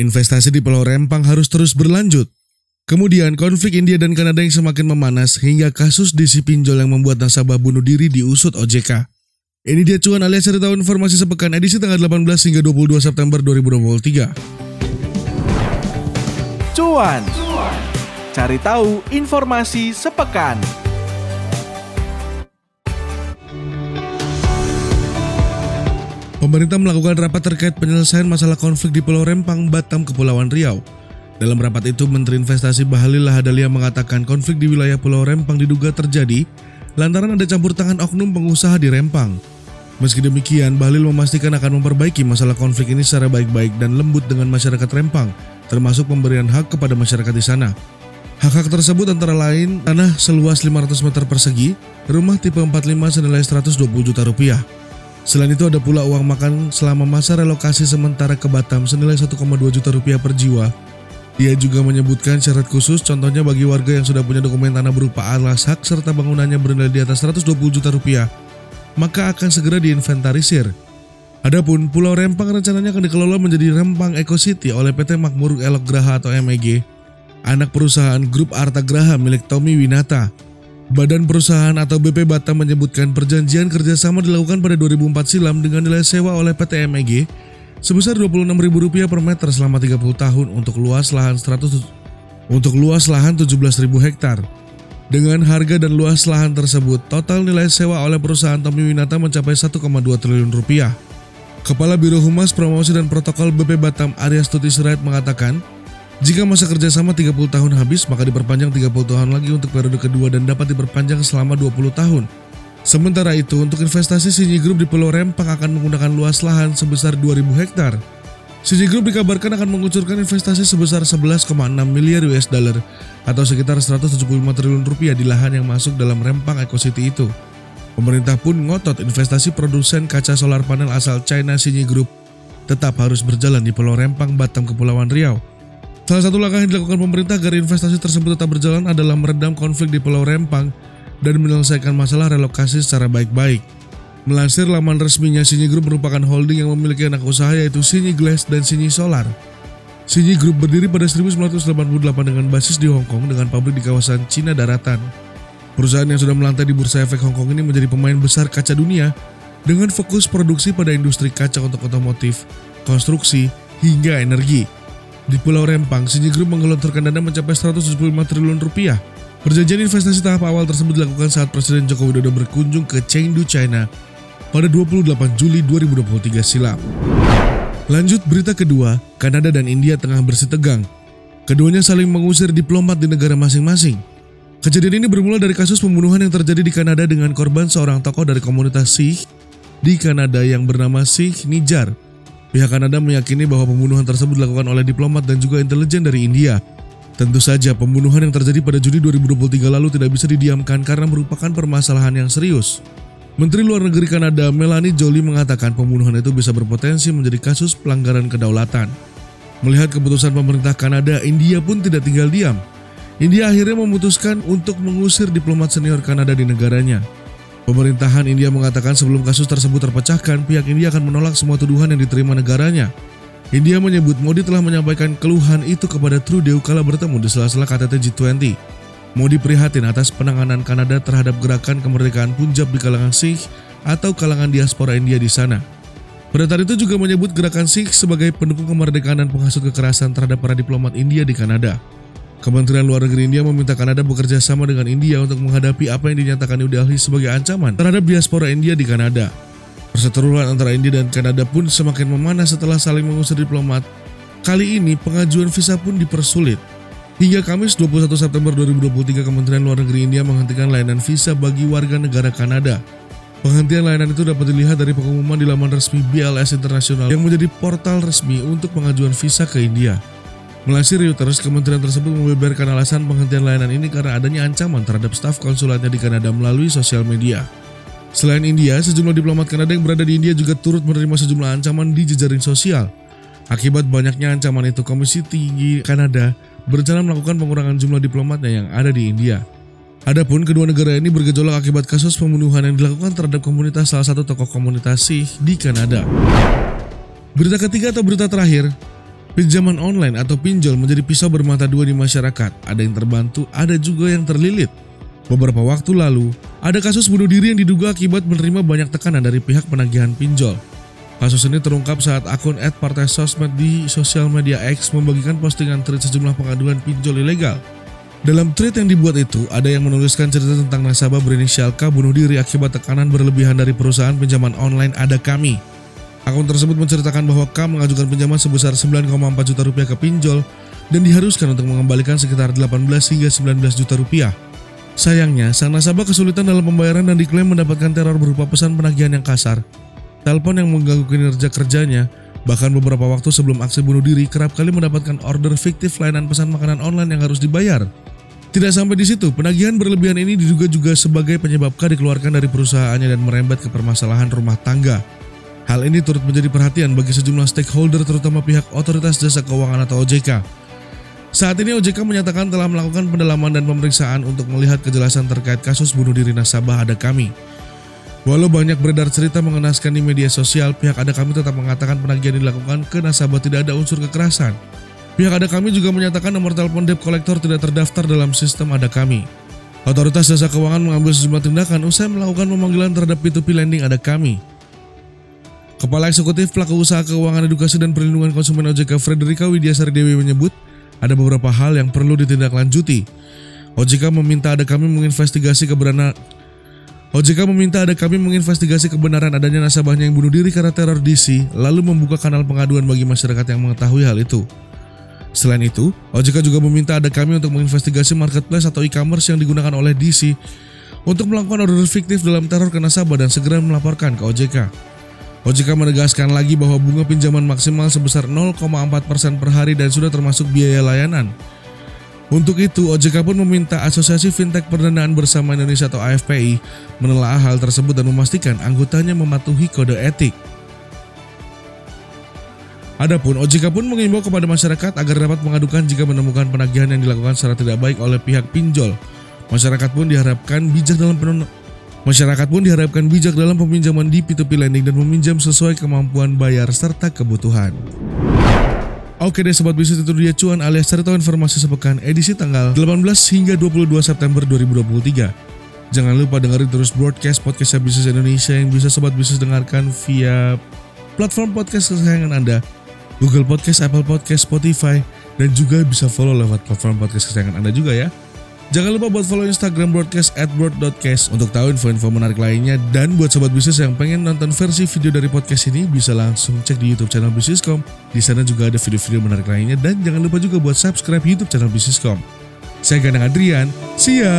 Investasi di Pulau Rempang harus terus berlanjut. Kemudian konflik India dan Kanada yang semakin memanas hingga kasus DC pinjol yang membuat nasabah bunuh diri diusut OJK. Ini dia cuan alias cerita informasi sepekan edisi tanggal 18 hingga 22 September 2023. Cuan. Cari tahu informasi sepekan. Pemerintah melakukan rapat terkait penyelesaian masalah konflik di Pulau Rempang, Batam, Kepulauan Riau. Dalam rapat itu, Menteri Investasi Bahlil Lahadalia mengatakan konflik di wilayah Pulau Rempang diduga terjadi lantaran ada campur tangan oknum pengusaha di Rempang. Meski demikian, Bahlil memastikan akan memperbaiki masalah konflik ini secara baik-baik dan lembut dengan masyarakat Rempang, termasuk pemberian hak kepada masyarakat di sana. Hak-hak tersebut antara lain tanah seluas 500 meter persegi, rumah tipe 45 senilai 120 juta rupiah, Selain itu ada pula uang makan selama masa relokasi sementara ke Batam senilai 1,2 juta rupiah per jiwa. Dia juga menyebutkan syarat khusus contohnya bagi warga yang sudah punya dokumen tanah berupa alas hak serta bangunannya bernilai di atas 120 juta rupiah, maka akan segera diinventarisir. Adapun Pulau Rempang rencananya akan dikelola menjadi Rempang Eco City oleh PT Makmur Elok Graha atau MEG, anak perusahaan grup Arta Graha milik Tommy Winata. Badan Perusahaan atau BP Batam menyebutkan perjanjian kerjasama dilakukan pada 2004 silam dengan nilai sewa oleh PT MEG sebesar Rp26.000 per meter selama 30 tahun untuk luas lahan 100 untuk luas lahan 17.000 hektar. Dengan harga dan luas lahan tersebut, total nilai sewa oleh perusahaan Tommy Winata mencapai 1,2 triliun rupiah. Kepala Biro Humas Promosi dan Protokol BP Batam Arya Stuti Surait mengatakan, jika masa kerjasama 30 tahun habis, maka diperpanjang 30 tahun lagi untuk periode kedua dan dapat diperpanjang selama 20 tahun. Sementara itu, untuk investasi Sinyi Group di Pulau Rempang akan menggunakan luas lahan sebesar 2.000 hektar. Sinyi Group dikabarkan akan mengucurkan investasi sebesar 11,6 miliar US dollar atau sekitar 175 triliun rupiah di lahan yang masuk dalam Rempang Eco City itu. Pemerintah pun ngotot investasi produsen kaca solar panel asal China Sinyi Group tetap harus berjalan di Pulau Rempang, Batam, Kepulauan Riau Salah satu langkah yang dilakukan pemerintah agar investasi tersebut tetap berjalan adalah meredam konflik di Pulau Rempang dan menyelesaikan masalah relokasi secara baik-baik. Melansir laman resminya, Sinyi Group merupakan holding yang memiliki anak usaha yaitu Sinyi Glass dan Sinyi Solar. Sinyi Group berdiri pada 1988 dengan basis di Hong Kong dengan pabrik di kawasan Cina Daratan. Perusahaan yang sudah melantai di Bursa Efek Hong Kong ini menjadi pemain besar kaca dunia dengan fokus produksi pada industri kaca untuk otomotif, konstruksi, hingga energi. Di Pulau Rempang, Sinji Group menggelontorkan dana mencapai 175 triliun rupiah. Perjanjian investasi tahap awal tersebut dilakukan saat Presiden Joko Widodo berkunjung ke Chengdu, China pada 28 Juli 2023 silam. Lanjut berita kedua, Kanada dan India tengah bersih tegang. Keduanya saling mengusir diplomat di negara masing-masing. Kejadian ini bermula dari kasus pembunuhan yang terjadi di Kanada dengan korban seorang tokoh dari komunitas Sikh di Kanada yang bernama Sikh Nijar Pihak Kanada meyakini bahwa pembunuhan tersebut dilakukan oleh diplomat dan juga intelijen dari India. Tentu saja pembunuhan yang terjadi pada Juli 2023 lalu tidak bisa didiamkan karena merupakan permasalahan yang serius. Menteri Luar Negeri Kanada Melanie Jolie mengatakan pembunuhan itu bisa berpotensi menjadi kasus pelanggaran kedaulatan. Melihat keputusan pemerintah Kanada, India pun tidak tinggal diam. India akhirnya memutuskan untuk mengusir diplomat senior Kanada di negaranya. Pemerintahan India mengatakan sebelum kasus tersebut terpecahkan, pihak India akan menolak semua tuduhan yang diterima negaranya. India menyebut Modi telah menyampaikan keluhan itu kepada Trudeau kala bertemu di sela-sela KTT G20. Modi prihatin atas penanganan Kanada terhadap gerakan kemerdekaan Punjab di kalangan Sikh atau kalangan diaspora India di sana. Pernyataan itu juga menyebut gerakan Sikh sebagai pendukung kemerdekaan dan penghasut kekerasan terhadap para diplomat India di Kanada. Kementerian Luar Negeri India meminta Kanada bekerja sama dengan India untuk menghadapi apa yang dinyatakan New Delhi sebagai ancaman terhadap diaspora India di Kanada. Perseteruan antara India dan Kanada pun semakin memanas setelah saling mengusir diplomat. Kali ini pengajuan visa pun dipersulit. Hingga Kamis 21 September 2023 Kementerian Luar Negeri India menghentikan layanan visa bagi warga negara Kanada. Penghentian layanan itu dapat dilihat dari pengumuman di laman resmi BLS Internasional yang menjadi portal resmi untuk pengajuan visa ke India. Melansir Reuters, kementerian tersebut membeberkan alasan penghentian layanan ini karena adanya ancaman terhadap staf konsulatnya di Kanada melalui sosial media. Selain India, sejumlah diplomat Kanada yang berada di India juga turut menerima sejumlah ancaman di jejaring sosial. Akibat banyaknya ancaman itu, Komisi Tinggi Kanada berencana melakukan pengurangan jumlah diplomatnya yang ada di India. Adapun kedua negara ini bergejolak akibat kasus pembunuhan yang dilakukan terhadap komunitas salah satu tokoh komunitas Sikh di Kanada. Berita ketiga atau berita terakhir, Pinjaman online atau pinjol menjadi pisau bermata dua di masyarakat. Ada yang terbantu, ada juga yang terlilit. Beberapa waktu lalu, ada kasus bunuh diri yang diduga akibat menerima banyak tekanan dari pihak penagihan pinjol. Kasus ini terungkap saat akun Partai Sosmed di sosial media X membagikan postingan tweet sejumlah pengaduan pinjol ilegal. Dalam tweet yang dibuat itu, ada yang menuliskan cerita tentang nasabah berinisial K bunuh diri akibat tekanan berlebihan dari perusahaan pinjaman online Ada Kami. Akun tersebut menceritakan bahwa K mengajukan pinjaman sebesar 9,4 juta rupiah ke pinjol dan diharuskan untuk mengembalikan sekitar 18 hingga 19 juta rupiah. Sayangnya, sang nasabah kesulitan dalam pembayaran dan diklaim mendapatkan teror berupa pesan penagihan yang kasar, telepon yang mengganggu kinerja kerjanya, bahkan beberapa waktu sebelum aksi bunuh diri kerap kali mendapatkan order fiktif layanan pesan makanan online yang harus dibayar. Tidak sampai di situ, penagihan berlebihan ini diduga juga sebagai penyebab K dikeluarkan dari perusahaannya dan merembet ke permasalahan rumah tangga. Hal ini turut menjadi perhatian bagi sejumlah stakeholder terutama pihak Otoritas Jasa Keuangan atau OJK. Saat ini OJK menyatakan telah melakukan pendalaman dan pemeriksaan untuk melihat kejelasan terkait kasus bunuh diri nasabah ada kami. Walau banyak beredar cerita mengenaskan di media sosial, pihak ada kami tetap mengatakan penagihan dilakukan ke nasabah tidak ada unsur kekerasan. Pihak ada kami juga menyatakan nomor telepon debt collector tidak terdaftar dalam sistem ada kami. Otoritas Jasa Keuangan mengambil sejumlah tindakan usai melakukan pemanggilan terhadap P2P lending ada kami. Kepala Eksekutif Pelaku Usaha Keuangan Edukasi dan Perlindungan Konsumen OJK Frederika Widyasari Dewi menyebut ada beberapa hal yang perlu ditindaklanjuti. OJK meminta ada kami menginvestigasi kebenaran OJK meminta ada kami menginvestigasi kebenaran adanya nasabahnya yang bunuh diri karena teror DC, lalu membuka kanal pengaduan bagi masyarakat yang mengetahui hal itu. Selain itu, OJK juga meminta ada kami untuk menginvestigasi marketplace atau e-commerce yang digunakan oleh DC untuk melakukan order fiktif dalam teror ke nasabah dan segera melaporkan ke OJK. OJK menegaskan lagi bahwa bunga pinjaman maksimal sebesar 0,4% per hari dan sudah termasuk biaya layanan. Untuk itu, OJK pun meminta Asosiasi Fintech Perdanaan Bersama Indonesia atau AFPI menelaah hal tersebut dan memastikan anggotanya mematuhi kode etik. Adapun OJK pun mengimbau kepada masyarakat agar dapat mengadukan jika menemukan penagihan yang dilakukan secara tidak baik oleh pihak pinjol. Masyarakat pun diharapkan bijak dalam Masyarakat pun diharapkan bijak dalam peminjaman di P2P lending dan meminjam sesuai kemampuan bayar serta kebutuhan. Oke deh sobat bisnis itu dia cuan alias cari tahu informasi sepekan edisi tanggal 18 hingga 22 September 2023. Jangan lupa dengerin terus broadcast podcast bisnis Indonesia yang bisa sobat bisnis dengarkan via platform podcast kesayangan Anda Google Podcast, Apple Podcast, Spotify, dan juga bisa follow lewat platform podcast kesayangan Anda juga ya. Jangan lupa buat follow Instagram broadcast at broad.cast untuk tahu info-info menarik lainnya dan buat sobat bisnis yang pengen nonton versi video dari podcast ini bisa langsung cek di YouTube channel Bisniscom. Di sana juga ada video-video menarik lainnya dan jangan lupa juga buat subscribe YouTube channel Bisniscom. Saya Ganang Adrian, see ya!